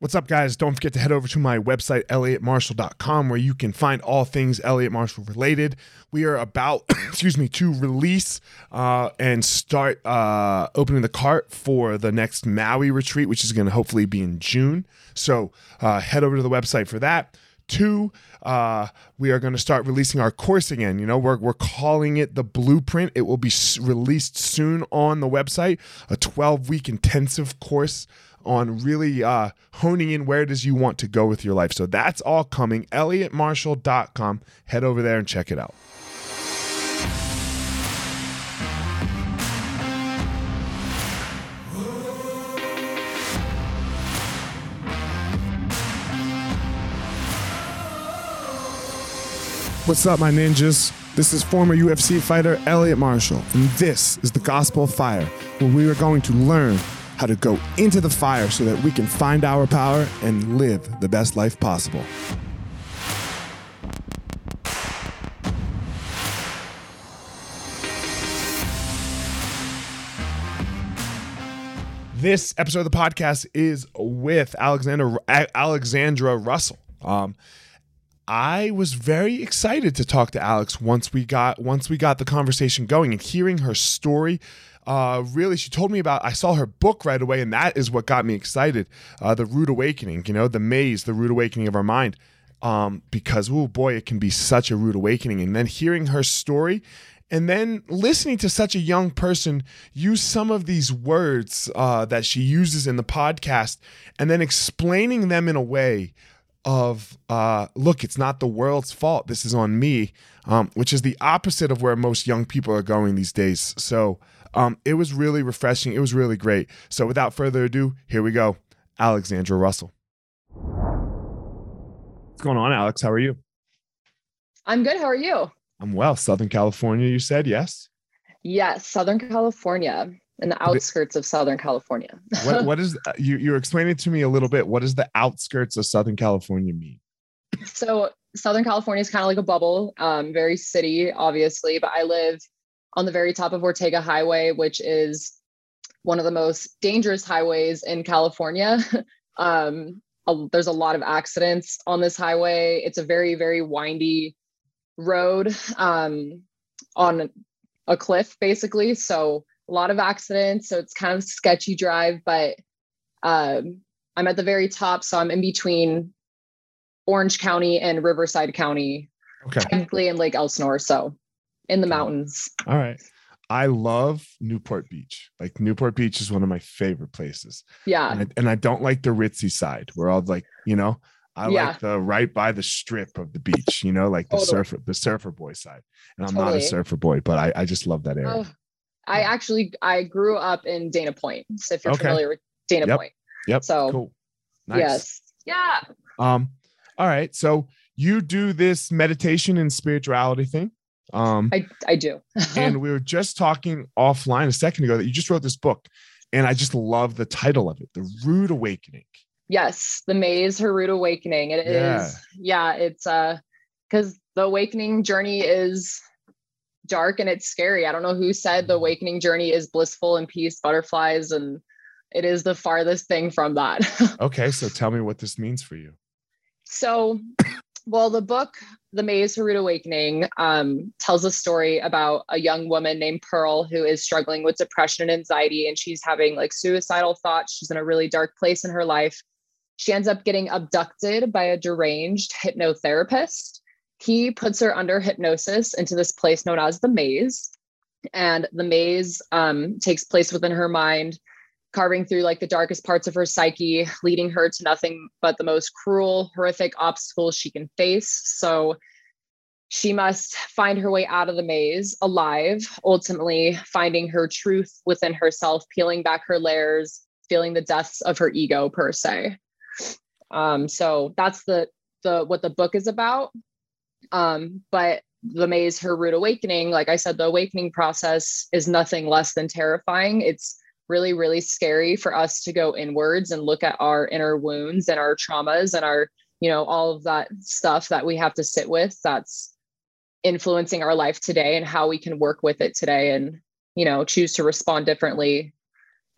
What's up, guys? Don't forget to head over to my website, elliottmarshall.com, where you can find all things Elliott Marshall related. We are about, excuse me, to release uh, and start uh, opening the cart for the next Maui retreat, which is going to hopefully be in June. So uh, head over to the website for that. Two, uh, we are going to start releasing our course again. You know, we're, we're calling it the Blueprint. It will be s- released soon on the website, a 12 week intensive course on really uh, honing in where it is you want to go with your life. So that's all coming. ElliottMarshall.com. Head over there and check it out. What's up, my ninjas? This is former UFC fighter Elliot Marshall, and this is the Gospel of Fire, where we are going to learn how to go into the fire so that we can find our power and live the best life possible. This episode of the podcast is with Alexander Alexandra Russell. Um, I was very excited to talk to Alex once we got once we got the conversation going and hearing her story. Uh, really, she told me about. I saw her book right away, and that is what got me excited. Uh, the Rude Awakening, you know, the maze, the Rude Awakening of our mind. Um, because oh boy, it can be such a rude awakening. And then hearing her story and then listening to such a young person use some of these words uh, that she uses in the podcast and then explaining them in a way of uh, look it's not the world's fault this is on me um, which is the opposite of where most young people are going these days so um, it was really refreshing. It was really great. So without further ado here we go. Alexandra russell. What's going on alex? How are you? I'm good. How are you? I'm well. Southern California, you said, yes? Yes, Southern California, in the outskirts of Southern California. what, what is, uh, you, you're explaining to me a little bit, what does the outskirts of Southern California mean? So, Southern California is kind of like a bubble, um, very city, obviously, but I live on the very top of Ortega Highway, which is one of the most dangerous highways in California. um, a, there's a lot of accidents on this highway. It's a very, very windy road um, on a cliff, basically. So a lot of accidents. So it's kind of sketchy drive, but um, I'm at the very top. So I'm in between Orange County and Riverside County, okay. technically in Lake Elsinore. So in the mountains. All right. I love Newport Beach. Like Newport Beach is one of my favorite places. Yeah. And I, and I don't like the ritzy side where all like, you know, I yeah. like the right by the strip of the beach, you know, like the totally. surfer, the surfer boy side. And I'm totally. not a surfer boy, but I, I just love that area. Oh, I actually I grew up in Dana Point. So if you're okay. familiar with Dana yep. Point. Yep. So cool. Nice. Yes. Yeah. Um, all right. So you do this meditation and spirituality thing. Um I, I do. and we were just talking offline a second ago that you just wrote this book. And I just love the title of it, The Rude Awakening. Yes, the maze, her rude awakening. It yeah. is, yeah, it's uh because the awakening journey is dark and it's scary. I don't know who said the awakening journey is blissful and peace, butterflies, and it is the farthest thing from that. okay, so tell me what this means for you. So, well, the book, The Maze, Rude Awakening, um, tells a story about a young woman named Pearl who is struggling with depression and anxiety, and she's having like suicidal thoughts. She's in a really dark place in her life she ends up getting abducted by a deranged hypnotherapist. He puts her under hypnosis into this place known as the maze. And the maze um, takes place within her mind, carving through like the darkest parts of her psyche, leading her to nothing but the most cruel, horrific obstacles she can face. So she must find her way out of the maze alive, ultimately finding her truth within herself, peeling back her layers, feeling the deaths of her ego per se. Um, so that's the the what the book is about. Um, but the maze, her rude awakening, like I said, the awakening process is nothing less than terrifying. It's really, really scary for us to go inwards and look at our inner wounds and our traumas and our, you know, all of that stuff that we have to sit with that's influencing our life today and how we can work with it today and, you know, choose to respond differently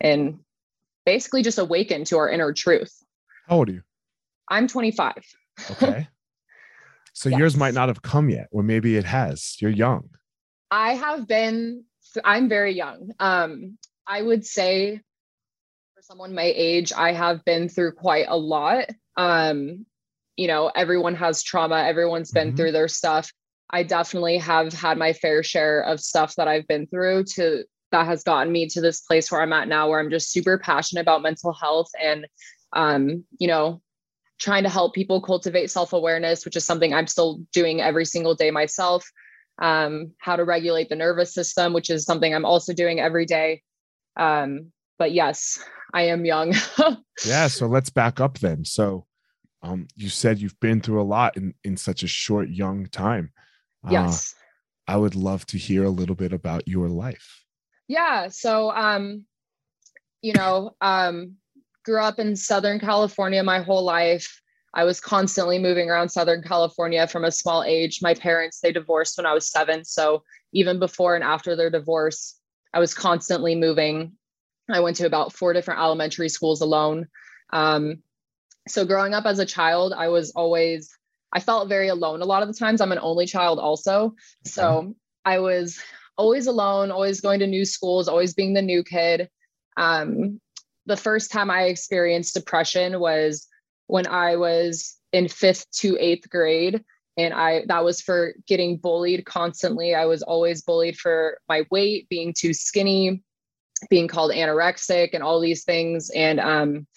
and basically just awaken to our inner truth. How old are you? I'm 25. Okay. So Yes. yours might not have come yet, or maybe it has. You're young. I have been, I'm very young. Um, I would say for someone my age, I have been through quite a lot. Um, you know, everyone has trauma, everyone's been Mhm. through their stuff. I definitely have had my fair share of stuff that I've been through to that has gotten me to this place where I'm at now, where I'm just super passionate about mental health and, um, you know, trying to help people cultivate self awareness, which is something I'm still doing every single day myself um, how to regulate the nervous system, which is something I'm also doing every day. Um, but yes, I am young. Yeah. So let's back up then. So, um, you said you've been through a lot in in such a short, young time. Uh, yes. I would love to hear a little bit about your life. Yeah. So, um, you know, um, grew up in Southern California my whole life. I was constantly moving around Southern California from a small age. My parents, they divorced when I was seven. So even before and after their divorce, I was constantly moving. I went to about four different elementary schools alone. Um, so growing up as a child, I was always, I felt very alone a lot of the times. I'm an only child also. So I was always alone, always going to new schools, always being the new kid. Um, the first time I experienced depression was when I was in fifth to eighth grade. And I that was for getting bullied constantly. I was always bullied for my weight, being too skinny, being called anorexic, and all these things. And um,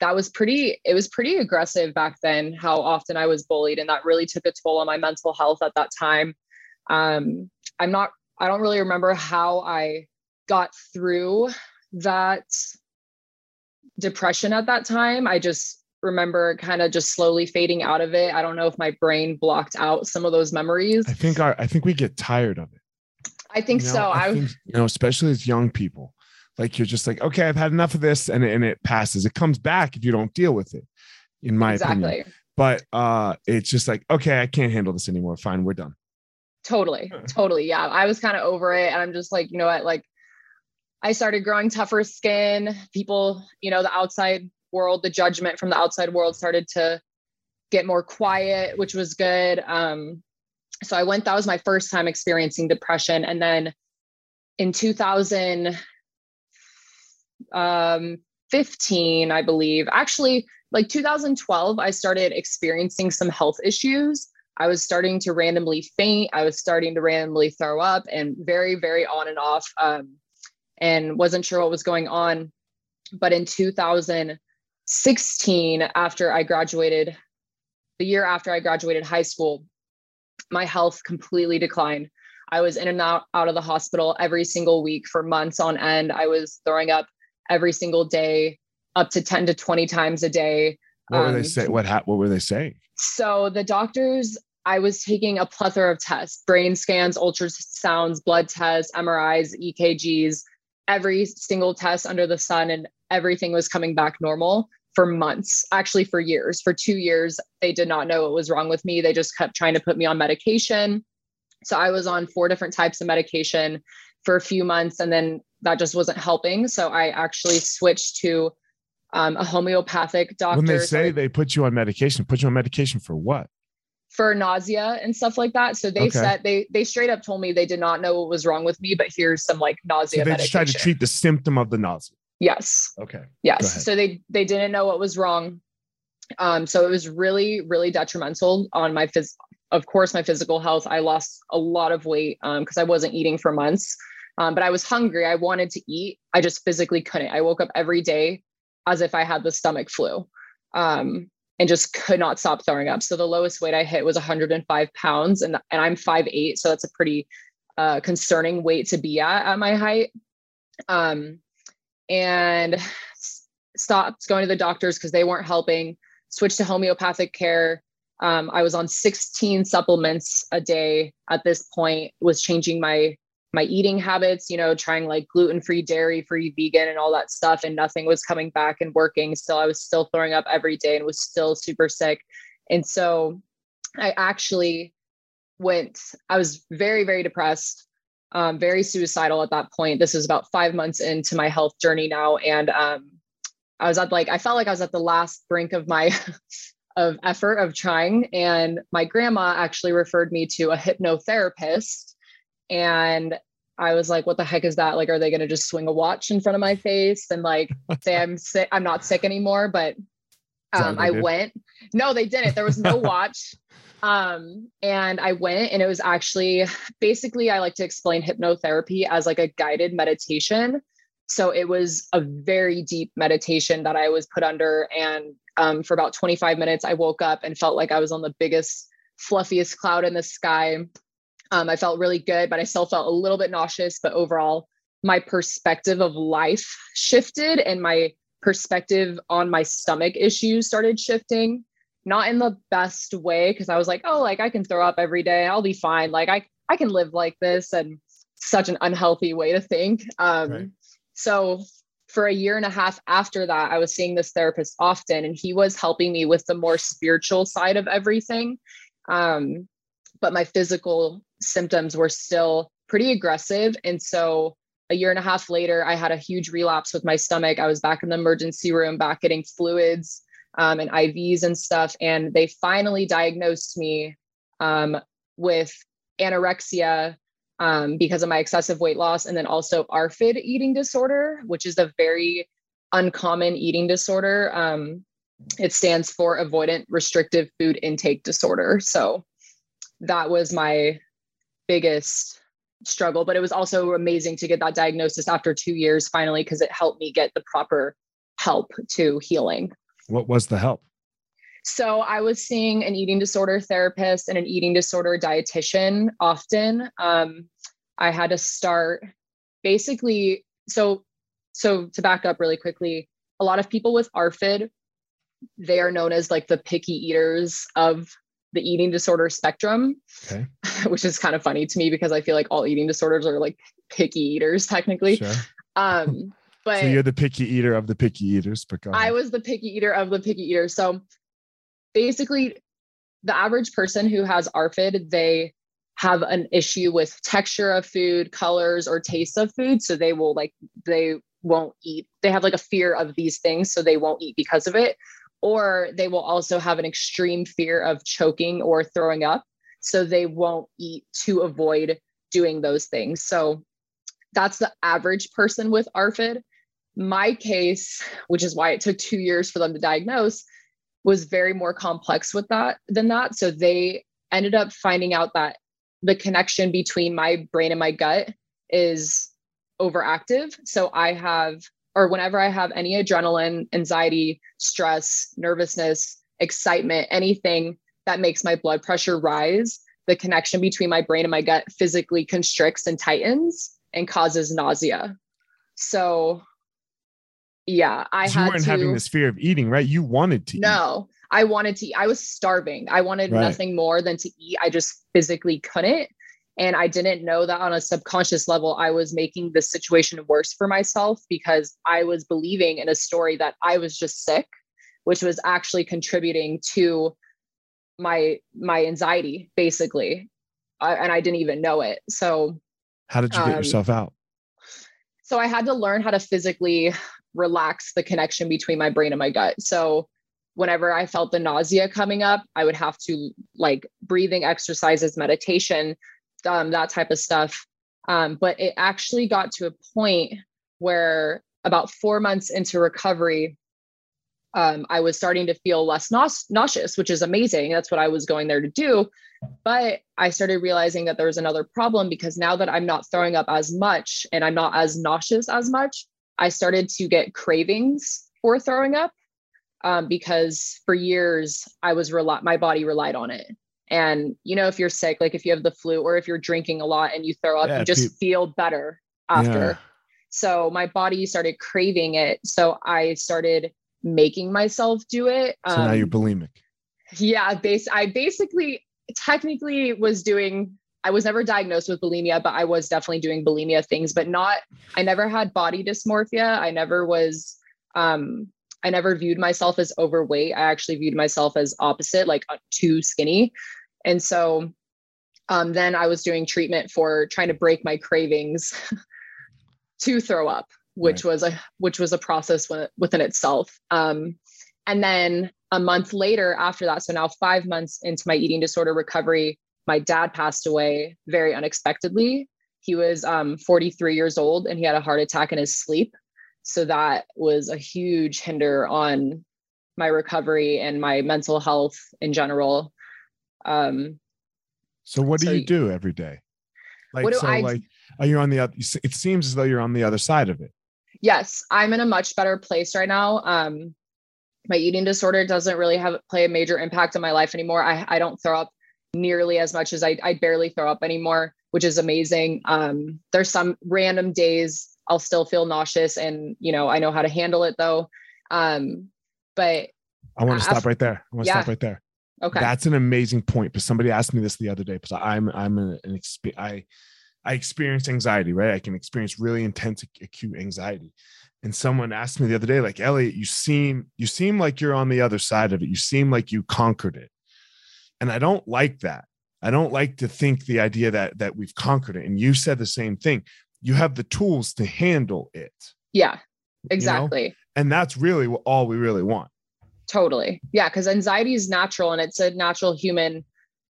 that was pretty, it was pretty aggressive back then, how often I was bullied. And that really took a toll on my mental health at that time. Um, I'm not, I don't really remember how I got through that depression at that time. I just remember kind of just slowly fading out of it. I don't know if my brain blocked out some of those memories. I think our I think we get tired of it. I think you know? so. I, think, you know, especially as young people, like you're just like, okay, I've had enough of this, and and it passes. It comes back if you don't deal with it, in my opinion. But uh, it's just like, okay, I can't handle this anymore. Fine, we're done. Totally. Totally. Yeah. I was kind of over it. And I'm just like, you know what? Like, I started growing tougher skin. People, you know, the outside world, the judgment from the outside world started to get more quiet, which was good. Um, so I went, that was my first time experiencing depression. And then in 2015, um, I believe, actually, like 2012, I started experiencing some health issues. I was starting to randomly faint. I was starting to randomly throw up and very, very on and off, um, and wasn't sure what was going on. But in 2016, after I graduated, the year after I graduated high school, my health completely declined. I was in and out, out of the hospital every single week for months on end. I was throwing up every single day, up to 10 to 20 times a day. What were they Um, saying? What hap- What were they saying? So the doctors, I was taking a plethora of tests, brain scans, ultrasounds, blood tests, MRIs, EKGs, every single test under the sun, and everything was coming back normal for months, actually for years. For two years, they did not know what was wrong with me. They just kept trying to put me on medication. So I was on four different types of medication for a few months, and then that just wasn't helping. So I actually switched to um, a homeopathic doctor. when they say they put you on medication, put you on medication for what? for nausea and stuff like that. So they Okay. said they they straight up told me they did not know what was wrong with me, but here's some like So nausea they just tried to treat the symptom of the nausea. Yes, Okay. yes. So they they didn't know what was wrong. Um, so it was really really detrimental on my phys. Of course, my physical health. I lost a lot of weight um because I wasn't eating for months. Um, but I was hungry. I wanted to eat. I just physically couldn't. I woke up every day as if I had the stomach flu. Um, and just could not stop throwing up. So the lowest weight I hit was 105 pounds, and and I'm 5'8", so that's a pretty uh, concerning weight to be at at my height. Um, and stopped going to the doctors because they weren't helping. Switched to homeopathic care. Um, I was on 16 supplements a day at this point. Was changing my my eating habits, you know, trying like gluten free, dairy free, vegan, and all that stuff, and nothing was coming back and working. Still, I was still throwing up every day and was still super sick. And so I actually went, I was very, very depressed, um, very suicidal at that point. This is about five months into my health journey now. And um, I was at like I felt like I was at the last brink of my of effort of trying and my grandma actually referred me to a hypnotherapist and I was like, what the heck is that? Like, are they going to just swing a watch in front of my face and like say I'm sick? I'm not sick anymore. But um, I did. went. No, they didn't. There was no watch. Um, and I went, and it was actually basically I like to explain hypnotherapy as like a guided meditation. So it was a very deep meditation that I was put under, and um, for about 25 minutes, I woke up and felt like I was on the biggest, fluffiest cloud in the sky. Um, I felt really good, but I still felt a little bit nauseous. But overall, my perspective of life shifted and my perspective on my stomach issues started shifting. Not in the best way, because I was like, oh, like I can throw up every day. I'll be fine. Like I, I can live like this. And such an unhealthy way to think. Um, right. So for a year and a half after that, I was seeing this therapist often, and he was helping me with the more spiritual side of everything. Um, but my physical symptoms were still pretty aggressive. And so a year and a half later, I had a huge relapse with my stomach. I was back in the emergency room, back getting fluids um, and IVs and stuff. And they finally diagnosed me um, with anorexia um, because of my excessive weight loss, and then also ARFID eating disorder, which is a very uncommon eating disorder. Um, it stands for avoidant restrictive food intake disorder. So that was my biggest struggle, but it was also amazing to get that diagnosis after two years finally, because it helped me get the proper help to healing. What was the help? So I was seeing an eating disorder therapist and an eating disorder dietitian often. Um, I had to start basically. So, so to back up really quickly, a lot of people with ARFID, they are known as like the picky eaters of the eating disorder spectrum, okay. which is kind of funny to me because I feel like all eating disorders are like picky eaters technically. Sure. Um, but so you're the picky eater of the picky eaters. But I was the picky eater of the picky eaters. So basically the average person who has ARFID, they have an issue with texture of food, colors, or taste of food. So they will like, they won't eat. They have like a fear of these things. So they won't eat because of it. Or they will also have an extreme fear of choking or throwing up. So they won't eat to avoid doing those things. So that's the average person with ARFID. My case, which is why it took two years for them to diagnose, was very more complex with that than that. So they ended up finding out that the connection between my brain and my gut is overactive. So I have, or whenever I have any adrenaline, anxiety, stress, nervousness, excitement, anything that makes my blood pressure rise, the connection between my brain and my gut physically constricts and tightens and causes nausea. So yeah, I had you weren't to, having this fear of eating, right? You wanted to. No, eat. I wanted to. Eat. I was starving. I wanted right. nothing more than to eat. I just physically couldn't, and I didn't know that on a subconscious level, I was making the situation worse for myself because I was believing in a story that I was just sick, which was actually contributing to my my anxiety, basically, I, and I didn't even know it. So, how did you get um, yourself out? So I had to learn how to physically relax the connection between my brain and my gut. So whenever I felt the nausea coming up, I would have to like breathing exercises, meditation, um, that type of stuff. Um, but it actually got to a point where about four months into recovery, um, I was starting to feel less nauseous, which is amazing. That's what I was going there to do. But I started realizing that there was another problem because now that I'm not throwing up as much and I'm not as nauseous as much, I started to get cravings for throwing up um, because for years I was rely my body relied on it. And you know, if you're sick, like if you have the flu or if you're drinking a lot and you throw up, yeah, you just pe- feel better after. Yeah. So my body started craving it. So I started making myself do it. So um, now you're um, bulimic. Yeah, base I basically technically was doing I was never diagnosed with bulimia, but I was definitely doing bulimia things, but not, I never had body dysmorphia. I never was, um, I never viewed myself as overweight. I actually viewed myself as opposite, like uh, too skinny. And so um, then I was doing treatment for trying to break my cravings to throw up which right. was a which was a process within itself. Um, and then a month later after that, so now five months into my eating disorder recovery, my dad passed away very unexpectedly. He was um, 43 years old and he had a heart attack in his sleep. So that was a huge hinder on my recovery and my mental health in general. Um, so what do so you do every day? Like, so I, like, are you on the other, it seems as though you're on the other side of it. Yes, I'm in a much better place right now. Um, my eating disorder doesn't really have play a major impact on my life anymore. I, I don't throw up nearly as much as I, I barely throw up anymore, which is amazing. Um, there's some random days I'll still feel nauseous and, you know, I know how to handle it though. Um, but I want to stop right there. I want to yeah. stop right there. Okay. That's an amazing point. But somebody asked me this the other day because I'm I'm an, an exp- I I experience anxiety, right? I can experience really intense acute anxiety. And someone asked me the other day, like, Elliot, you seem you seem like you're on the other side of it. You seem like you conquered it. And I don't like that. I don't like to think the idea that that we've conquered it. And you said the same thing. You have the tools to handle it. Yeah, exactly. You know? And that's really all we really want. Totally. Yeah. Cause anxiety is natural and it's a natural human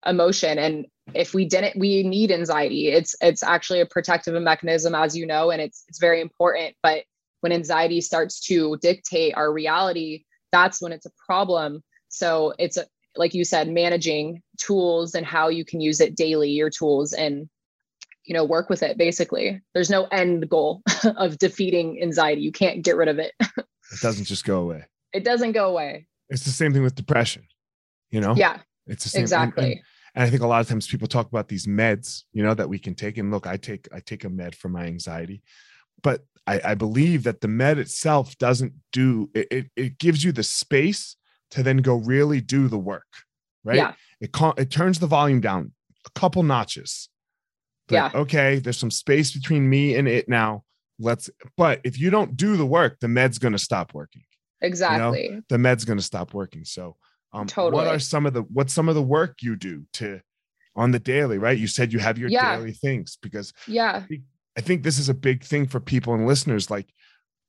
emotion. And if we didn't, we need anxiety. It's it's actually a protective mechanism, as you know, and it's it's very important. But when anxiety starts to dictate our reality, that's when it's a problem. So it's a, like you said, managing tools and how you can use it daily, your tools, and you know, work with it basically. There's no end goal of defeating anxiety. You can't get rid of it. it doesn't just go away it doesn't go away. It's the same thing with depression, you know? Yeah. It's the same. Exactly. And, and, and I think a lot of times people talk about these meds, you know, that we can take. And look, I take I take a med for my anxiety, but I, I believe that the med itself doesn't do it, it. It gives you the space to then go really do the work, right? Yeah. It it turns the volume down a couple notches. But, yeah. Okay. There's some space between me and it now. Let's. But if you don't do the work, the med's going to stop working. Exactly. You know, the med's going to stop working. So, um, totally. what are some of the what's some of the work you do to on the daily? Right? You said you have your yeah. daily things because yeah, I think this is a big thing for people and listeners. Like,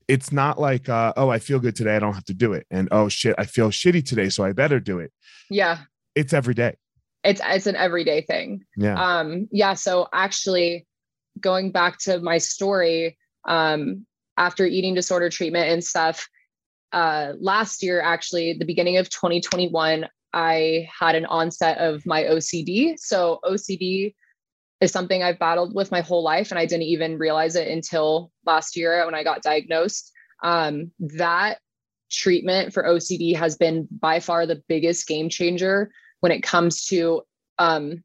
it's not like uh, oh, I feel good today, I don't have to do it, and oh shit, I feel shitty today, so I better do it. Yeah, it's every day. It's it's an everyday thing. Yeah. Um. Yeah. So actually, going back to my story, um, after eating disorder treatment and stuff, uh, last year, actually, the beginning of 2021, I had an onset of my OCD. So, OCD is something I've battled with my whole life, and I didn't even realize it until last year when I got diagnosed. Um, that treatment for OCD has been by far the biggest game changer when it comes to um,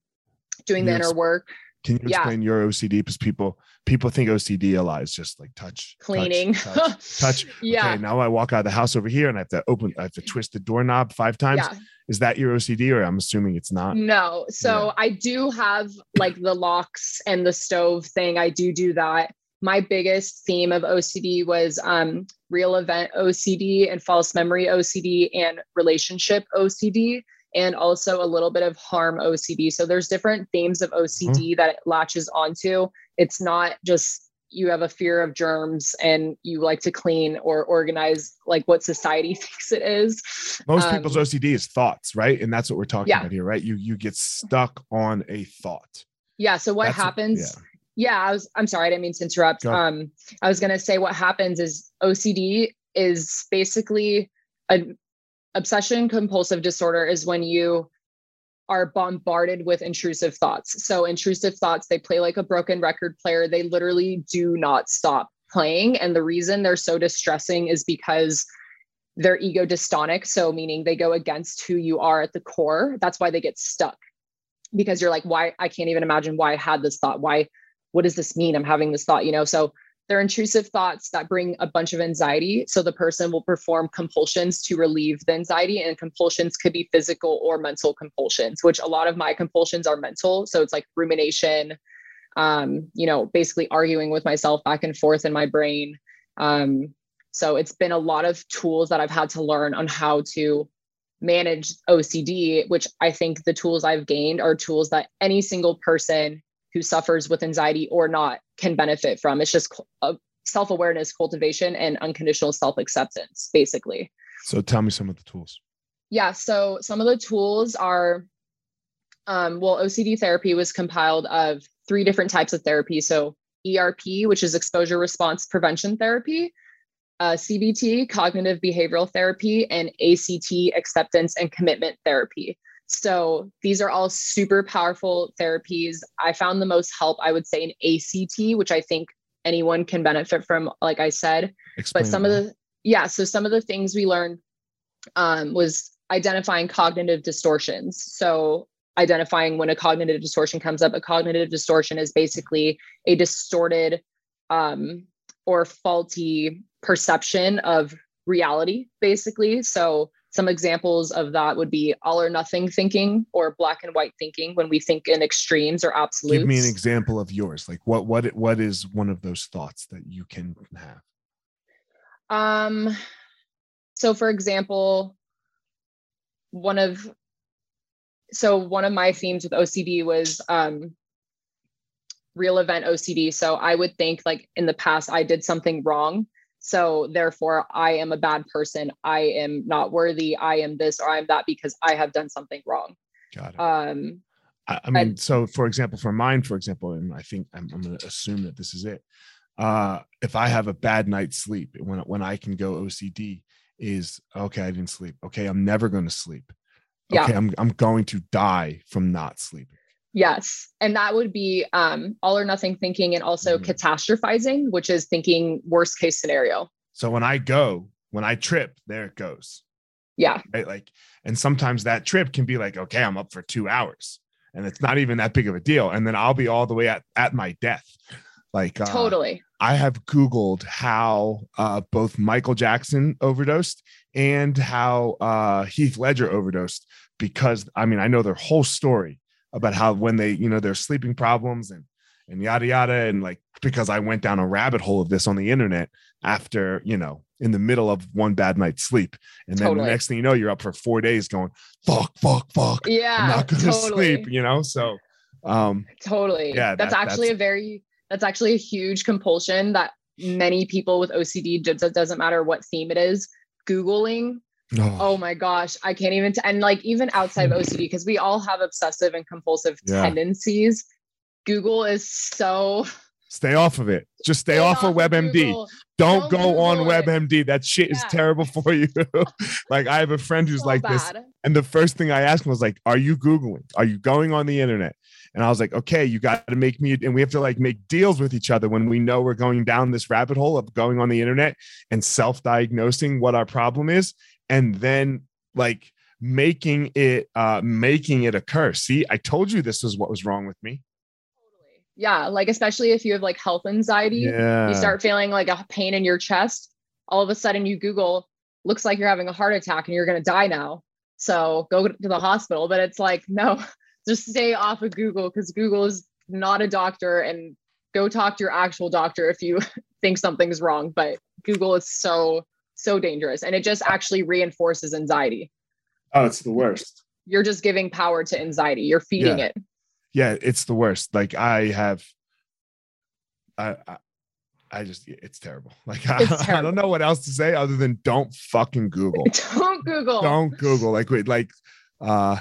doing the inner work. Can you explain yeah. your OCD? Because people people think OCD a lot is just like touch, cleaning, touch. touch, touch. yeah. Okay, now I walk out of the house over here and I have to open, I have to twist the doorknob five times. Yeah. Is that your OCD, or I'm assuming it's not? No. So yeah. I do have like the locks and the stove thing. I do do that. My biggest theme of OCD was um, real event OCD and false memory OCD and relationship OCD and also a little bit of harm OCD. So there's different themes of OCD mm-hmm. that it latches onto. It's not just you have a fear of germs and you like to clean or organize like what society thinks it is. Most um, people's OCD is thoughts, right? And that's what we're talking yeah. about here, right? You you get stuck on a thought. Yeah. So what that's happens? Yeah. yeah, I was I'm sorry, I didn't mean to interrupt. Um, I was gonna say what happens is OCD is basically a obsession compulsive disorder is when you are bombarded with intrusive thoughts. So intrusive thoughts, they play like a broken record player. They literally do not stop playing. And the reason they're so distressing is because they're ego dystonic. So meaning they go against who you are at the core. That's why they get stuck. Because you're like, why I can't even imagine why I had this thought. Why, what does this mean? I'm having this thought, you know? So they're intrusive thoughts that bring a bunch of anxiety. So the person will perform compulsions to relieve the anxiety, and compulsions could be physical or mental compulsions, which a lot of my compulsions are mental. So it's like rumination, um, you know, basically arguing with myself back and forth in my brain. Um, so it's been a lot of tools that I've had to learn on how to manage OCD, which I think the tools I've gained are tools that any single person who suffers with anxiety or not can benefit from. It's just a self-awareness cultivation and unconditional self-acceptance basically. So tell me some of the tools. Yeah so some of the tools are um, well ocd therapy was compiled of three different types of therapy. So erp which is exposure response prevention therapy uh, cbt cognitive behavioral therapy and act acceptance and commitment therapy so these are all super powerful therapies. I found the most help, I would say, in ACT, which I think anyone can benefit from, like I said. Explain but some that. of the, yeah, so some of the things we learned um, was identifying cognitive distortions. So identifying when a cognitive distortion comes up, a cognitive distortion is basically a distorted um, or faulty perception of reality, basically. So some examples of that would be all or nothing thinking or black and white thinking when we think in extremes or absolutes. Give me an example of yours. Like what what what is one of those thoughts that you can have? Um so for example, one of so one of my themes with OCD was um real event OCD. So I would think like in the past I did something wrong so therefore, I am a bad person. I am not worthy. I am this or I'm that because I have done something wrong. Got it. Um, I, I mean, and, so for example, for mine, for example, and I think I'm, I'm going to assume that this is it. Uh, if I have a bad night's sleep, when when I can go OCD, is okay. I didn't sleep. Okay, I'm never going to sleep. Okay, yeah. I'm I'm going to die from not sleeping. Yes. And that would be um, all or nothing thinking and also mm-hmm. catastrophizing, which is thinking worst case scenario. So when I go, when I trip, there it goes. Yeah. Right. Like, and sometimes that trip can be like, okay, I'm up for two hours and it's not even that big of a deal. And then I'll be all the way at, at my death. Like, uh, totally. I have Googled how uh, both Michael Jackson overdosed and how uh, Heath Ledger overdosed because I mean, I know their whole story about how when they, you know, their sleeping problems and and yada yada and like because I went down a rabbit hole of this on the internet after, you know, in the middle of one bad night's sleep. And then totally. the next thing you know, you're up for four days going, fuck, fuck, fuck. Yeah. I'm not gonna totally. sleep, you know? So um totally. Yeah. That's that, actually that's, a very that's actually a huge compulsion that many people with OCD it doesn't matter what theme it is, Googling Oh. oh my gosh, I can't even. T- and like even outside of OCD, because we all have obsessive and compulsive yeah. tendencies. Google is so. Stay off of it. Just stay, stay off, off, of WebMD. Don't, Don't, go Google on it. WebMD. That shit yeah. is terrible for you. like I have a friend who's so like bad. this, and the first thing I asked him was like, "Are you googling? Are you going on the internet?" And I was like, okay, you got to make me, and we have to like make deals with each other when we know we're going down this rabbit hole of going on the internet and self diagnosing what our problem is and then like making it uh making it occur see i told you this was what was wrong with me. Totally. Yeah like especially if you have like health anxiety yeah. you start feeling like a pain in your chest all of a sudden you google looks like you're having a heart attack and you're going to die now. So go to the hospital but it's like no just stay off of google because google is not a doctor and go talk to your actual doctor if you think something's wrong but google is so so dangerous and it just actually reinforces anxiety oh it's the worst you're just giving power to anxiety you're feeding yeah. it yeah it's the worst like i have I, I I just it's terrible. Like I, terrible. I, don't know what else to say other than don't fucking Google. don't Google. Don't Google. Like wait, like uh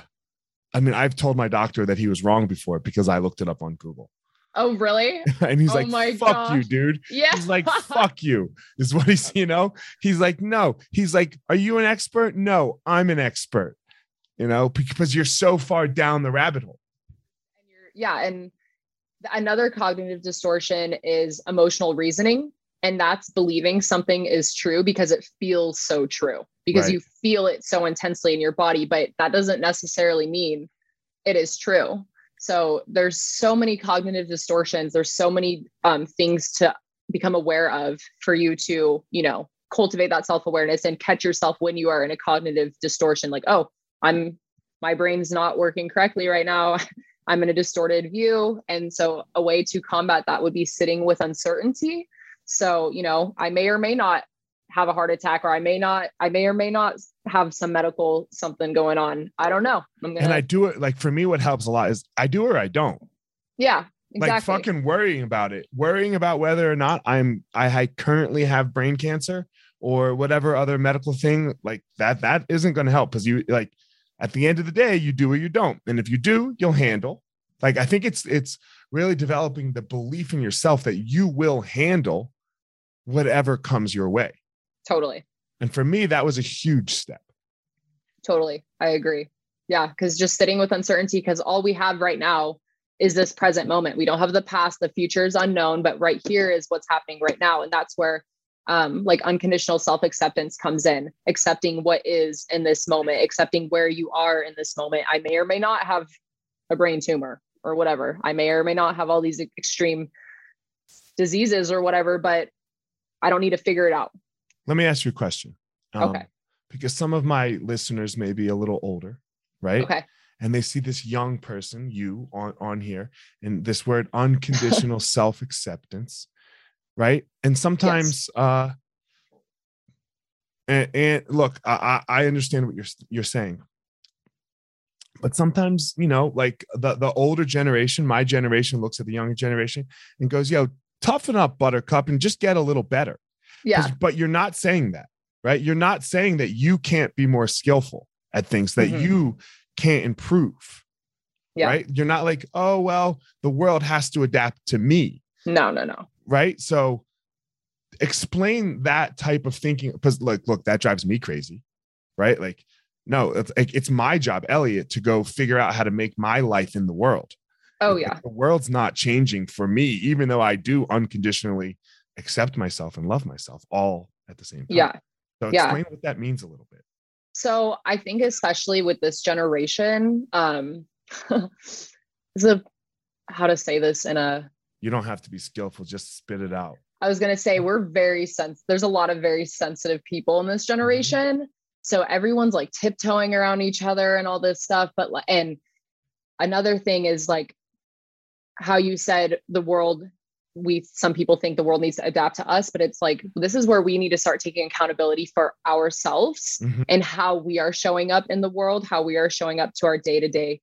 I mean I've told my doctor that he was wrong before because I looked it up on Google. Oh, really? and he's oh like, fuck gosh. you, dude. Yeah. He's like, fuck you, is what he's, you know? He's like, no. He's like, are you an expert? No, I'm an expert, you know, because you're so far down the rabbit hole. And you're, yeah. And another cognitive distortion is emotional reasoning. And that's believing something is true because it feels so true, because right. you feel it so intensely in your body, but that doesn't necessarily mean it is true. So there's so many cognitive distortions. There's so many um, things to become aware of for you to, you know, cultivate that self-awareness and catch yourself when you are in a cognitive distortion. Like, oh, I'm my brain's not working correctly right now. I'm in a distorted view. And so a way to combat that would be sitting with uncertainty. So, you know, I may or may not have a heart attack or I may not, I may or may not have some medical something going on. I don't know. Gonna... And I do it like for me, what helps a lot is I do or I don't. Yeah. exactly. like fucking worrying about it worrying about whether or not i'm i currently have brain cancer or whatever other medical thing like that that isn't going to help because you like at the end of the day you do or you don't and if you do you'll handle like i think it's it's really developing the belief in yourself that you will handle whatever comes your way totally and for me that was a huge step totally i agree yeah because just sitting with uncertainty because all we have right now is this present moment we don't have the past the future is unknown but right here is what's happening right now and that's where um, like unconditional self acceptance comes in, accepting what is in this moment, accepting where you are in this moment. I may or may not have a brain tumor or whatever. I may or may not have all these extreme diseases or whatever, but I don't need to figure it out. Let me ask you a question. Um, okay. Because some of my listeners may be a little older, right? Okay. And they see this young person, you on, on here, and this word unconditional self acceptance right and sometimes yes. uh and, and look I, I understand what you're you're saying but sometimes you know like the the older generation my generation looks at the younger generation and goes yo toughen up buttercup and just get a little better yeah. but you're not saying that right? You're not saying that you can't be more skillful at things that mm-hmm. you can't improve yeah. right? You're not like oh well the world has to adapt to me. No no no. Right? So explain that type of thinking because like look that drives me crazy right? Like no it's, it's my job elliot to go figure out how to make my life in the world. Oh yeah. the world's not changing for me even though i do unconditionally accept myself and love myself all at the same time yeah so explain yeah. what that means a little bit so i think especially with this generation um how to say this in a you don't have to be skillful just spit it out i was going to say we're very sense there's a lot of very sensitive people in this mm-hmm. generation mm-hmm. so everyone's like tiptoeing around each other and all this stuff but and another thing is like how you said the world we some people think the world needs to adapt to us but it's like this is where we need to start taking accountability for ourselves mm-hmm. and how we are showing up in the world how we are showing up to our day-to-day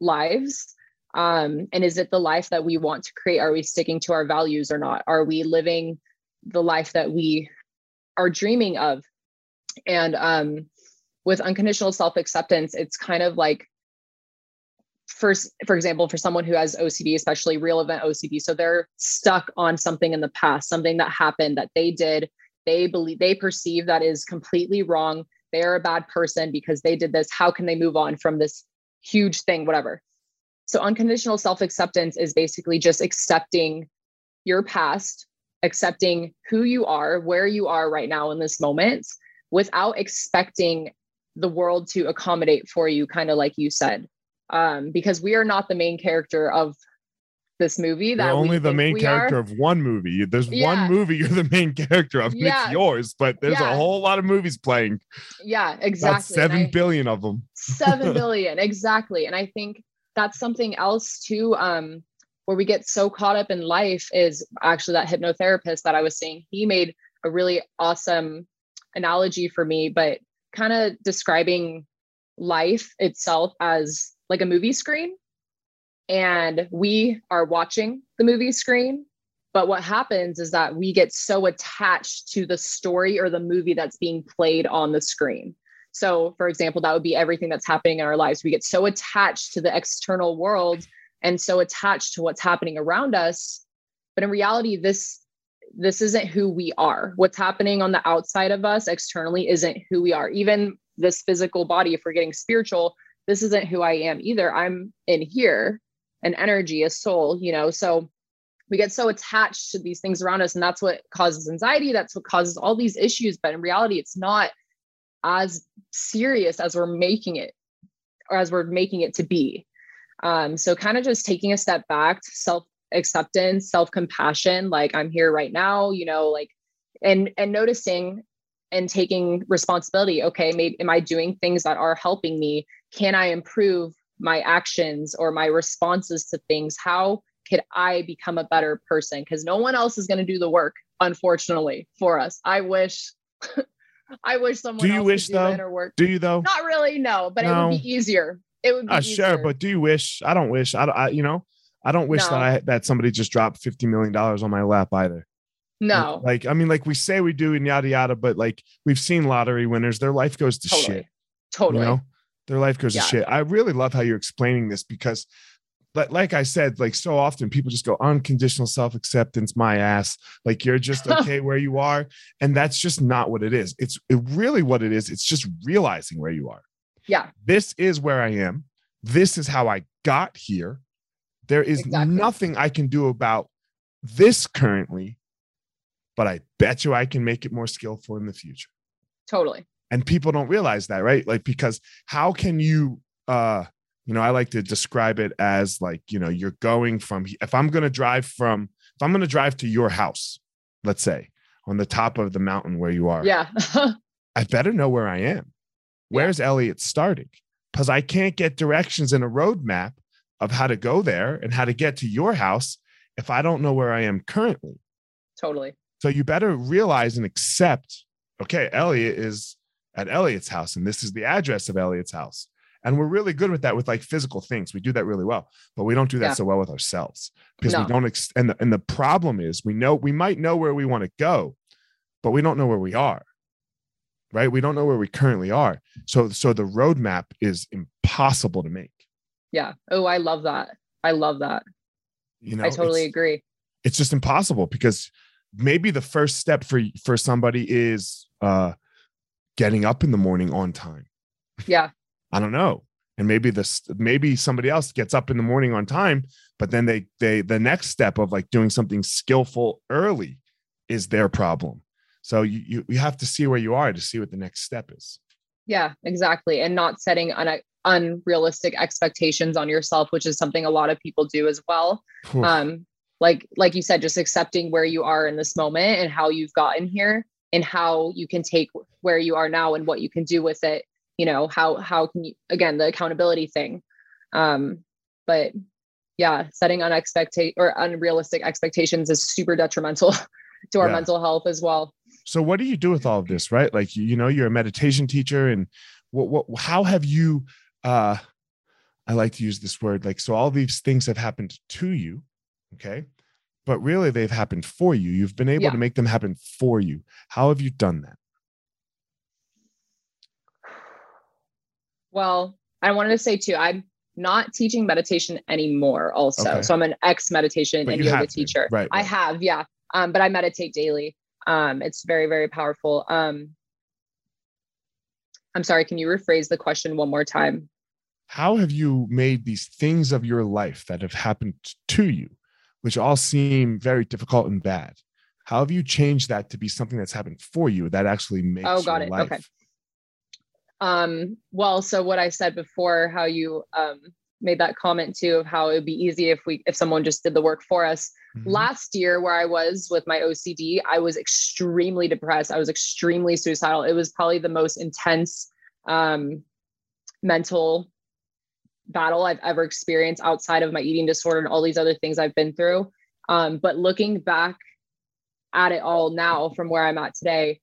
lives. Um, and is it the life that we want to create? Are we sticking to our values or not? Are we living the life that we are dreaming of? And um, with unconditional self-acceptance it's kind of like first for example for someone who has ocd especially real event ocd so they're stuck on something in the past something that happened that they did they believe they perceive that is completely wrong they're a bad person because they did this how can they move on from this huge thing whatever so, unconditional self acceptance is basically just accepting your past, accepting who you are, where you are right now in this moment, without expecting the world to accommodate for you, kind of like you said. Um, because we are not the main character of this movie that you're only the main character are. of one movie there's yeah. one movie you're the main character of yeah. it's yours but there's yeah. a whole lot of movies playing yeah exactly About seven I, billion of them seven billion exactly and i think that's something else too um, where we get so caught up in life is actually that hypnotherapist that I was seeing he made a really awesome analogy for me, but kind of describing life itself as like a movie screen. And we are watching the movie screen. But what happens is that we get so attached to the story or the movie that's being played on the screen. So, for example, that would be everything that's happening in our lives. We get so attached to the external world and so attached to what's happening around us. But in reality, this this isn't who we are. What's happening on this isn't who I am either. I'm in here, an energy, a soul, you know. So we get so attached to these things around us, and that's what causes anxiety. That's what causes all these issues. But in reality, it's not as serious as we're making it or as we're making it to be. Um, so kind of just taking a step back, self acceptance, self compassion, like I'm here right now, you know, like and and noticing and taking responsibility. Okay, maybe am I doing things that are helping me? Can I improve my actions or my responses to things? How could I become a better person? Because no one else is going to do the work, unfortunately, for us. I wish I wish someone. Do you wish though? Work. Do you though? Not really, no. But no. it would be easier. It would be uh, sure, but do you wish? I don't wish. I, I you know, I don't wish No. that I that somebody just dropped fifty million dollars on my lap either. No, Like I mean, like we say we do and yada yada, but like we've seen lottery winners, their life goes to totally. shit. Totally. You know, their life goes Yeah. to shit. I really love how you're explaining this because, like, like I said, like so often people just go unconditional self acceptance, my ass. Like you're just okay where you are, and that's just not what it is. It's it really what it is. It's just realizing where you are. Yeah. This is where I am. This is how I got here. There is Exactly. nothing I can do about this currently, but I bet you I can make it more skillful in the future Totally. and people don't realize that right like because how can you uh you know i like to describe it as like you know you're going from if i'm going to drive from if i'm going to drive to your house let's say on the top of the mountain where you are Yeah. i better know where i am where's elliot starting because i can't get directions in a roadmap of how to go there and how to get to your house if i don't know where i am currently totally. So you better realize and accept, okay, Elliot is at Elliot's house, and this is the address of Elliot's house. And we're really good with that with like physical things. We do that really well, but we don't do that Yeah. so well with ourselves because we don't. Ex- and the and the problem is we know we might know where we want to go, but we don't know where we are. Right? We don't know where we currently are. So so the roadmap is impossible to make. Yeah. Oh, I love that. I love that. You know, I totally agree. it's just impossible because maybe the first step for for somebody is uh getting up in the morning on time Yeah. i don't know and maybe this maybe somebody else gets up in the morning on time but then they they the next step of like doing something skillful early is their problem so you you, you have to see where you are to see what the next step is Yeah, exactly. And not setting un- unrealistic expectations on yourself, which is something a lot of people do as well. Um, like like you said, just accepting where you are in this moment and how you've gotten here and how you can take where you are now and what you can do with it. You know, how how can you again the accountability thing. Um, but yeah, setting unexpected or unrealistic expectations is super detrimental to our Yeah. mental health as well. so what do you do with all of this right like you, know you're a meditation teacher and what what how have you uh i like to use this word like so all these things have happened to you okay but really they've happened for you you've been able Yeah. to make them happen for you how have you done that Well, I wanted to say too, I'm not teaching meditation anymore also. Okay. So I'm an ex meditation and yoga teacher. Right, I have, yeah. Um, but I meditate daily. Um, it's very, very powerful. Um, I'm sorry, can you rephrase the question one more time? how have you made these things of your life that have happened to you which all seem very difficult and bad how have you changed that to be something that's happened for you that actually makes Oh, got it. life Okay. Um, well, so what I said before, how you um made that comment too of how it would be easy if we if someone just did the work for us. Mhm. last year where i was with my ocd i was extremely depressed i was extremely suicidal it was probably the most intense um, mental battle i've ever experienced outside of my eating disorder and all these other things i've been through um, but looking back at it all now from where i'm at today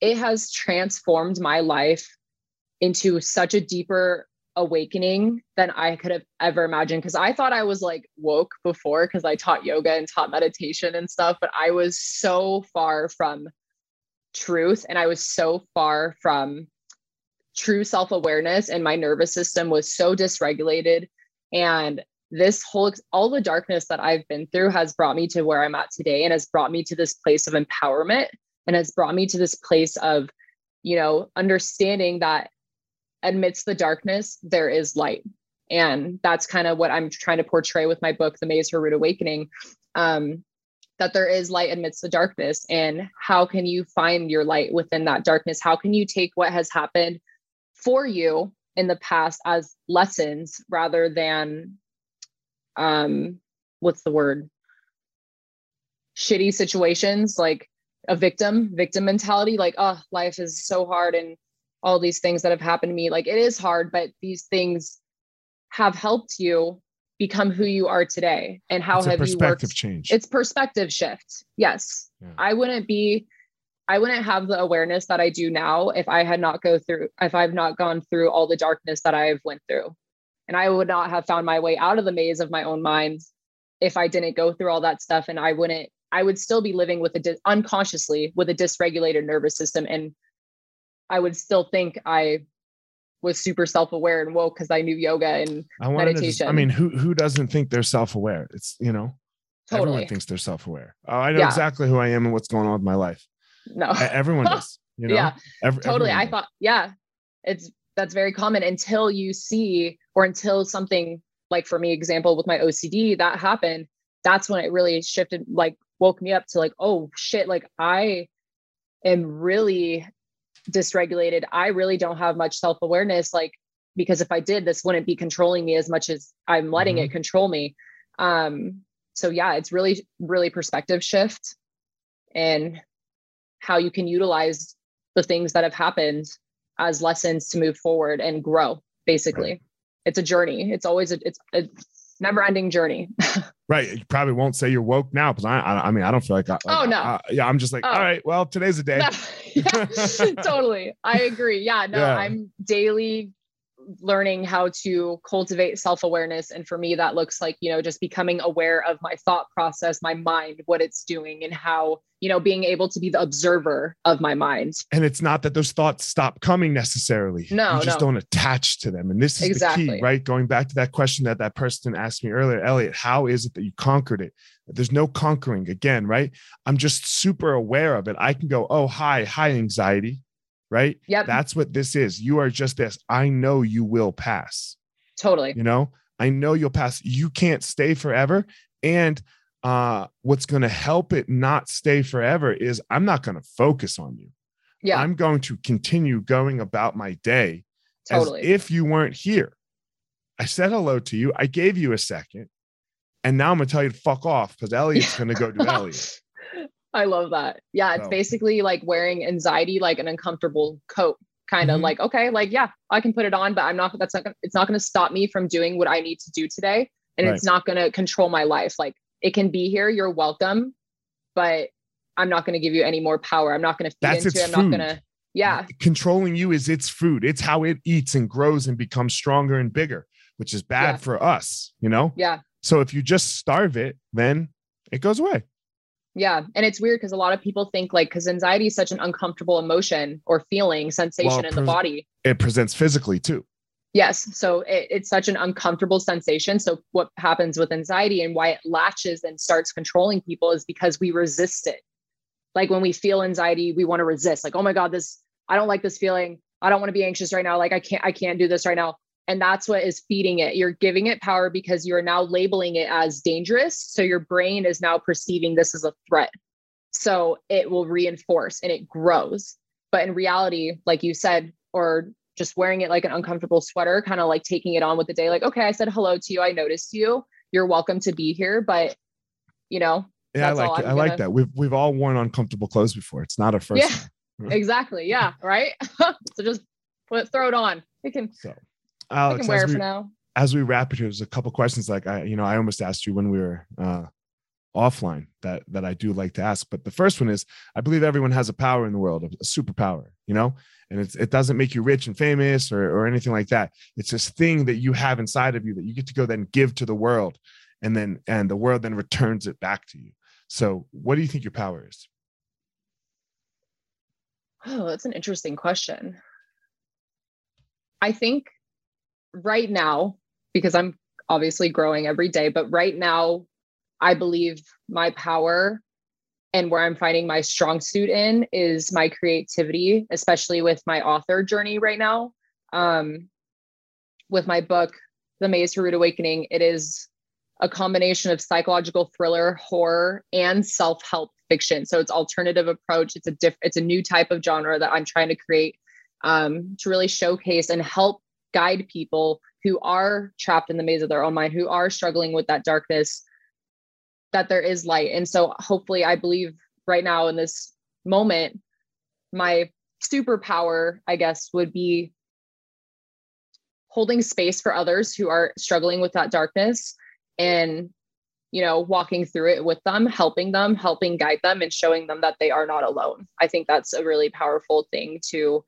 it has transformed my life into such a deeper awakening than I could have ever imagined. Because I thought I was like woke before because I taught yoga and taught meditation and stuff, but I was so far from truth and I was so far from true self awareness, and my nervous system was so dysregulated. And this whole, all the darkness that I've been through has brought me to where I'm at today and has brought me to this place of empowerment and has brought me to this place of, you know, understanding that amidst the darkness, there is light. And that's kind of what I'm trying to portray with my book, The Maze Her Rude Awakening. Um, that there is light amidst the darkness. And how can you find your light within that darkness? How can you take what has happened for you in the past as lessons rather than um what's the word? Shitty situations like a victim, victim mentality, like, oh, life is so hard and all these things that have happened to me. Like it is hard, but these things have helped you become who you are today. And how it's have you perspective worked? change It's perspective shift. Yes. Yeah. I wouldn't be I wouldn't have the awareness that I do now if I had not go through if I've not gone through all the darkness that I've went through. And I would not have found my way out of the maze of my own mind if I didn't go through all that stuff and I wouldn't, I would still be living with a unconsciously with a dysregulated nervous system. And I would still think I was super self-aware and woke because I knew yoga and I wanted to meditation. just, I mean, who who doesn't think they're self-aware? It's you know, totally. everyone thinks they're self-aware. Oh, I know Yeah. exactly who I am and what's going on with my life. No. Everyone does. You know? Yeah, Ev- totally. I does. thought, yeah, it's that's very common until you see or until something like for me, example with my OCD that happened. That's when it really shifted, like woke me up to like, oh shit, like I am really dysregulated. I really don't have much self awareness. Like, because if I did, this wouldn't be controlling me as much as I'm letting Mhm. it control me. Um, so yeah, it's really, really perspective shift and how you can utilize the things that have happened as lessons to move forward and grow basically it's a journey it's always a it's a never ending journey Right. You probably won't say you're woke now because I, I I mean I don't feel like, I, like Oh, no. I- yeah, I'm just like, Oh. all right, well, today's a day. Yeah, totally i agree yeah no Yeah. i'm daily learning how to cultivate self-awareness and for me that looks like you know just becoming aware of my thought process my mind what it's doing and how you know being able to be the observer of my mind And it's not that those thoughts stop coming necessarily. No, you just no. don't attach to them. And this is the key, right? Going back to that question that that person asked me earlier, Elliot, how is it that you conquered it? There's no conquering again, right? I'm just super aware of it. I can go, oh, hi, hi, anxiety, right? yep That's what this is. You are just this. I know you will pass. totally You know, I know you'll pass. You can't stay forever. And uh, what's going to help it not stay forever is I'm not going to focus on you. yeah I'm going to continue going about my day totally as if you weren't here. I said hello to you. I gave you a second. And now I'm going to tell you to fuck off because Elliot's going to go do Elliot. I love that. Yeah, it's So- basically like wearing anxiety like an uncomfortable coat. Kind of Mhm. like, okay, like yeah, I can put it on, but I'm not that's not gonna it's not gonna stop me from doing what I need to do today. And it's not gonna control my life. Like it can be here, you're welcome, but I'm not gonna give you any more power. I'm not gonna feed That's into it. I'm food. not gonna yeah, Controlling you is its food. It's how it eats and grows and becomes stronger and bigger, which is bad Yeah. for us, you know? yeah. So if you just starve it, then it goes away. Yeah. And it's weird because a lot of people think like because anxiety is such an uncomfortable emotion or feeling sensation Well, in the body. It presents physically too. Yes. So it, it's such an uncomfortable sensation. So what happens with anxiety and why it latches and starts controlling people is because we resist it. Like when we feel anxiety, we want to resist. Like, oh my God, this, I don't like this feeling. I don't want to be anxious right now. Like I can't, I can't do this right now. And that's what is feeding it. You're giving it power because you're now labeling it as dangerous. So your brain is now perceiving this as a threat. So it will reinforce and it grows. But in reality, like you said, or just wearing it like an uncomfortable sweater, kind of like taking it on with the day, like, okay, I said hello to you. I noticed you. You're welcome to be here. But, you know, Yeah, I like it. I like that. We've we've all worn uncomfortable clothes before. It's not a first Yeah. time. Exactly. Yeah. Right. so just put throw it on. You can, So I can wear we, for now. as we wrap it here, there's a couple questions like I, you know, I almost asked you when we were uh offline that that I do like to ask. But the first one is I believe everyone has a power in the world, a superpower, you know, and it's it doesn't make you rich and famous or or anything like that. It's this thing that you have inside of you that you get to go then give to the world, and then and the world then returns it back to you. So what do you think your power is? Oh, that's an interesting question. I think right now, because I'm obviously growing every day, but right now, I believe my power and where I'm finding my strong suit in is my creativity, especially with my author journey right now. Um, with my book, The Maze to Rude Awakening, it is a combination of psychological thriller, horror, and self-help fiction. So it's alternative approach. It's a diff- it's a new type of genre that I'm trying to create um, to really showcase and help guide people who are trapped in the maze of their own mind, who are struggling with that darkness, that there is light. And so hopefully I believe right now in this moment, my superpower, I guess, would be holding space for others who are struggling with that darkness and you know walking through it with them helping them helping guide them and showing them that they are not alone i think that's a really powerful thing to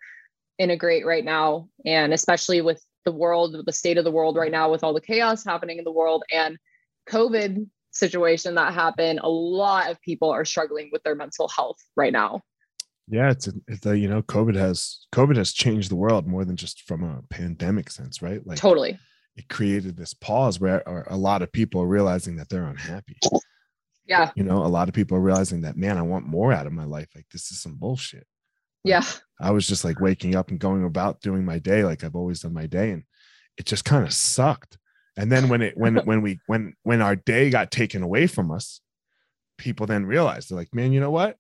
integrate right now and especially with the world the state of the world right now with all the chaos happening in the world and covid situation that happened. A lot of people are struggling with their mental health right now. Yeah, it's a, it's a, you know, COVID has COVID has changed the world more than just from a pandemic sense, right? Like totally. It created this pause where a lot of people are realizing that they're unhappy. Yeah. You know, a lot of people are realizing that, man, I want more out of my life. Like this is some bullshit. Yeah. I was just like waking up and going about doing my day like I've always done my day. And it just kind of sucked. And then when it when when we when when our day got taken away from us, people then realized they're like, man, you know what?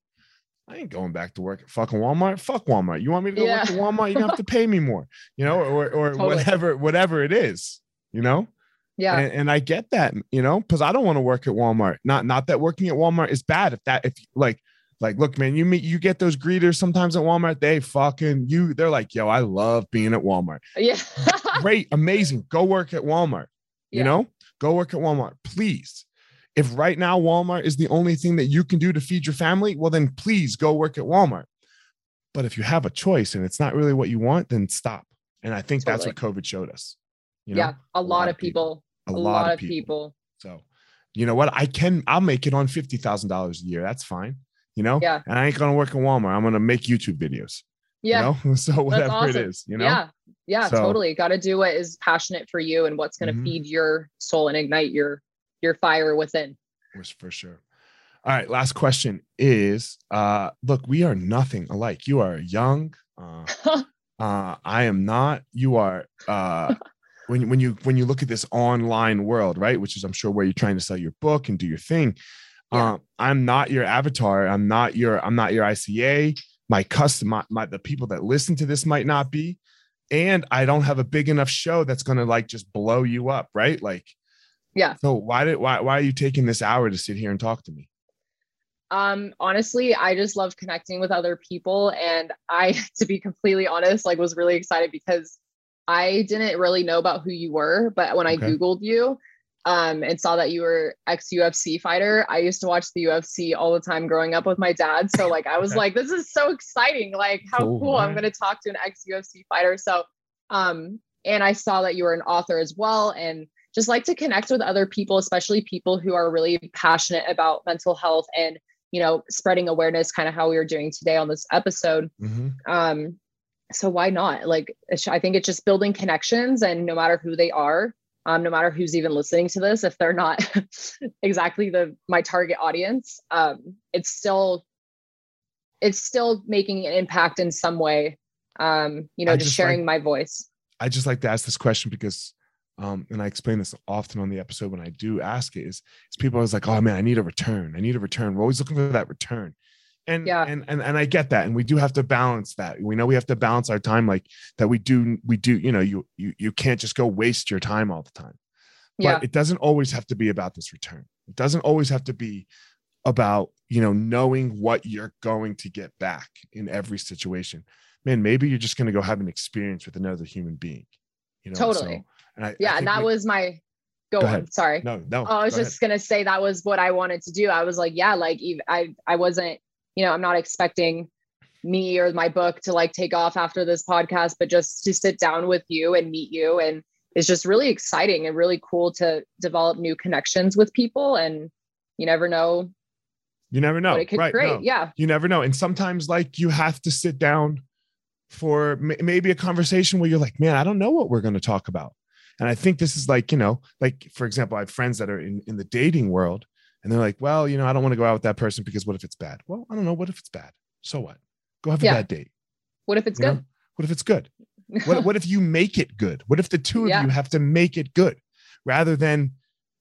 I ain't going back to work at fucking Walmart. Fuck Walmart. You want me to go yeah. work at Walmart? You're gonna have to pay me more, you know, or or totally. whatever, whatever it is, you know? Yeah. And, and I get that, you know, because I don't want to work at Walmart. Not not that working at Walmart is bad. If that if like like, look, man, you meet you get those greeters sometimes at Walmart. They fucking you. They're like, yo, I love being at Walmart. Yeah. Great, amazing. Go work at Walmart. You yeah. know, go work at Walmart, please. If right now Walmart is the only thing that you can do to feed your family, well, then please go work at Walmart. But if you have a choice and it's not really what you want, then stop. And I think totally. that's what COVID showed us. You know? Yeah, a, a lot, lot, of people. people. A, a lot, lot, of people. people. So, you know what? I can. I'll make it on fifty thousand dollars a year. That's fine you know? Yeah. And I ain't gonna work in Walmart. I'm gonna make YouTube videos. Yeah. You know? so whatever awesome. it is, you know? Yeah. Yeah, so, totally. Got to do what is passionate for you and what's going to mm-hmm. feed your soul and ignite your your fire within. For sure. All right, last question is uh look, we are nothing alike. You are young. Uh, uh I am not. You are uh when when you when you look at this online world, right, which is I'm sure where you're trying to sell your book and do your thing, yeah. Um, I'm not your avatar. I'm not your, I'm not your ICA. My custom, my, my, the people that listen to this might not be. And I don't have a big enough show that's going to like just blow you up. Right. Like, yeah. So why did, why, why are you taking this hour to sit here and talk to me? Um, honestly, I just love connecting with other people. And I, to be completely honest, like was really excited because I didn't really know about who you were, but when okay. I Googled you, um, and saw that you were ex UFC fighter. I used to watch the UFC all the time growing up with my dad. So like I was okay. like, this is so exciting. Like how cool. cool. I'm gonna talk to an ex UFC fighter. So um, and I saw that you were an author as well. And just like to connect with other people, especially people who are really passionate about mental health and you know spreading awareness, kind of how we were doing today on this episode. Mm-hmm. Um, so why not? Like I think it's just building connections, and no matter who they are, um, no matter who's even listening to this if they're not exactly the my target audience um, it's still it's still making an impact in some way um, you know just, just, sharing like, my voice. I just like to ask this question because um, and i explain this often on the episode when i do ask it is, is people always like oh man i need a return. I need a return. We're always looking for that return and yeah. and, and and i get that and we do have to balance that. We know we have to balance our time like that we do we do you know you you you can't just go waste your time all the time. But yeah. it doesn't always have to be about this return. It doesn't always have to be about you know knowing what you're going to get back in every situation. Man maybe you're just going to go have an experience with another human being you know totally so, and I, yeah I and that we, was my go, go on sorry. No no oh, i was just ahead. gonna say that was what i wanted to do. I was like yeah like i i wasn't you know, I'm not expecting me or my book to like take off after this podcast, but just to sit down with you and meet you. And it's just really exciting and really cool to develop new connections with people. And you never know. You never know. it could right, create. No. Yeah. You never know. And sometimes, like, you have to sit down for maybe a conversation where you're like, man, I don't know what we're going to talk about. And I think this is like, you know, like, for example, I have friends that are in, in the dating world and they're like, well, you know, I don't want to go out with that person because what if it's bad? Well, I don't know. What if it's bad? So what? Go have a yeah. bad date. What if it's you good? Know? What if it's good? what, what if you make it good? What if the two of yeah. you have to make it good rather than,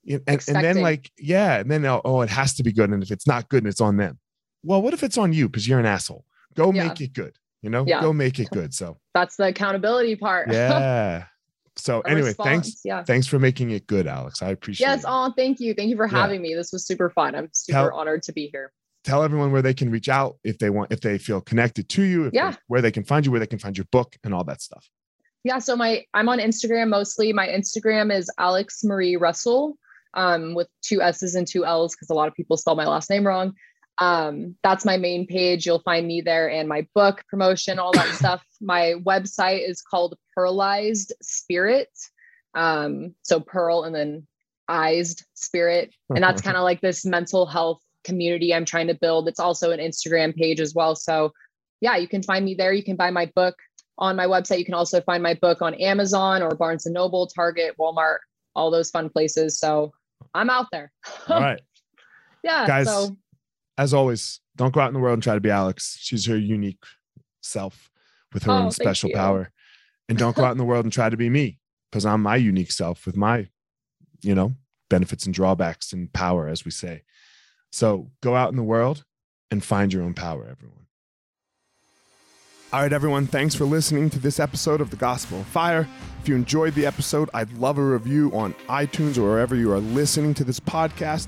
and, and then like, yeah, and then, oh, oh, it has to be good. And if it's not good, and it's on them. Well, what if it's on you because you're an asshole? Go yeah. make it good. You know, go make it good. So that's the accountability part. yeah. So anyway, response. thanks. Yeah. Thanks for making it good, Alex. I appreciate yes, it. Yes. Oh, thank you. Thank you for having yeah. me. This was super fun. I'm super tell, honored to be here. Tell everyone where they can reach out if they want, if they feel connected to you, yeah. They, where they can find you, where they can find your book and all that stuff. Yeah. So my I'm on Instagram mostly. My Instagram is Alex Marie Russell um, with two S's and two L's because a lot of people spell my last name wrong um, that's my main page. You'll find me there and my book promotion, all that stuff. My website is called Pearlized Spirit. Um, so Pearl and then eyes spirit. And that's kind of like this mental health community I'm trying to build. It's also an Instagram page as well. So yeah, you can find me there. You can buy my book on my website. You can also find my book on Amazon or Barnes and Noble, Target, Walmart, all those fun places. So I'm out there. All right. yeah. Guys, so as always, don't go out in the world and try to be Alex. She's her unique self with her Oh, own special you. power. And don't go out in the world and try to be me because I'm my unique self with my, you know, benefits and drawbacks and power, as we say. So go out in the world and find your own power, everyone. All right, everyone. Thanks for listening to this episode of The Gospel of Fire. If you enjoyed the episode, I'd love a review on iTunes or wherever you are listening to this podcast.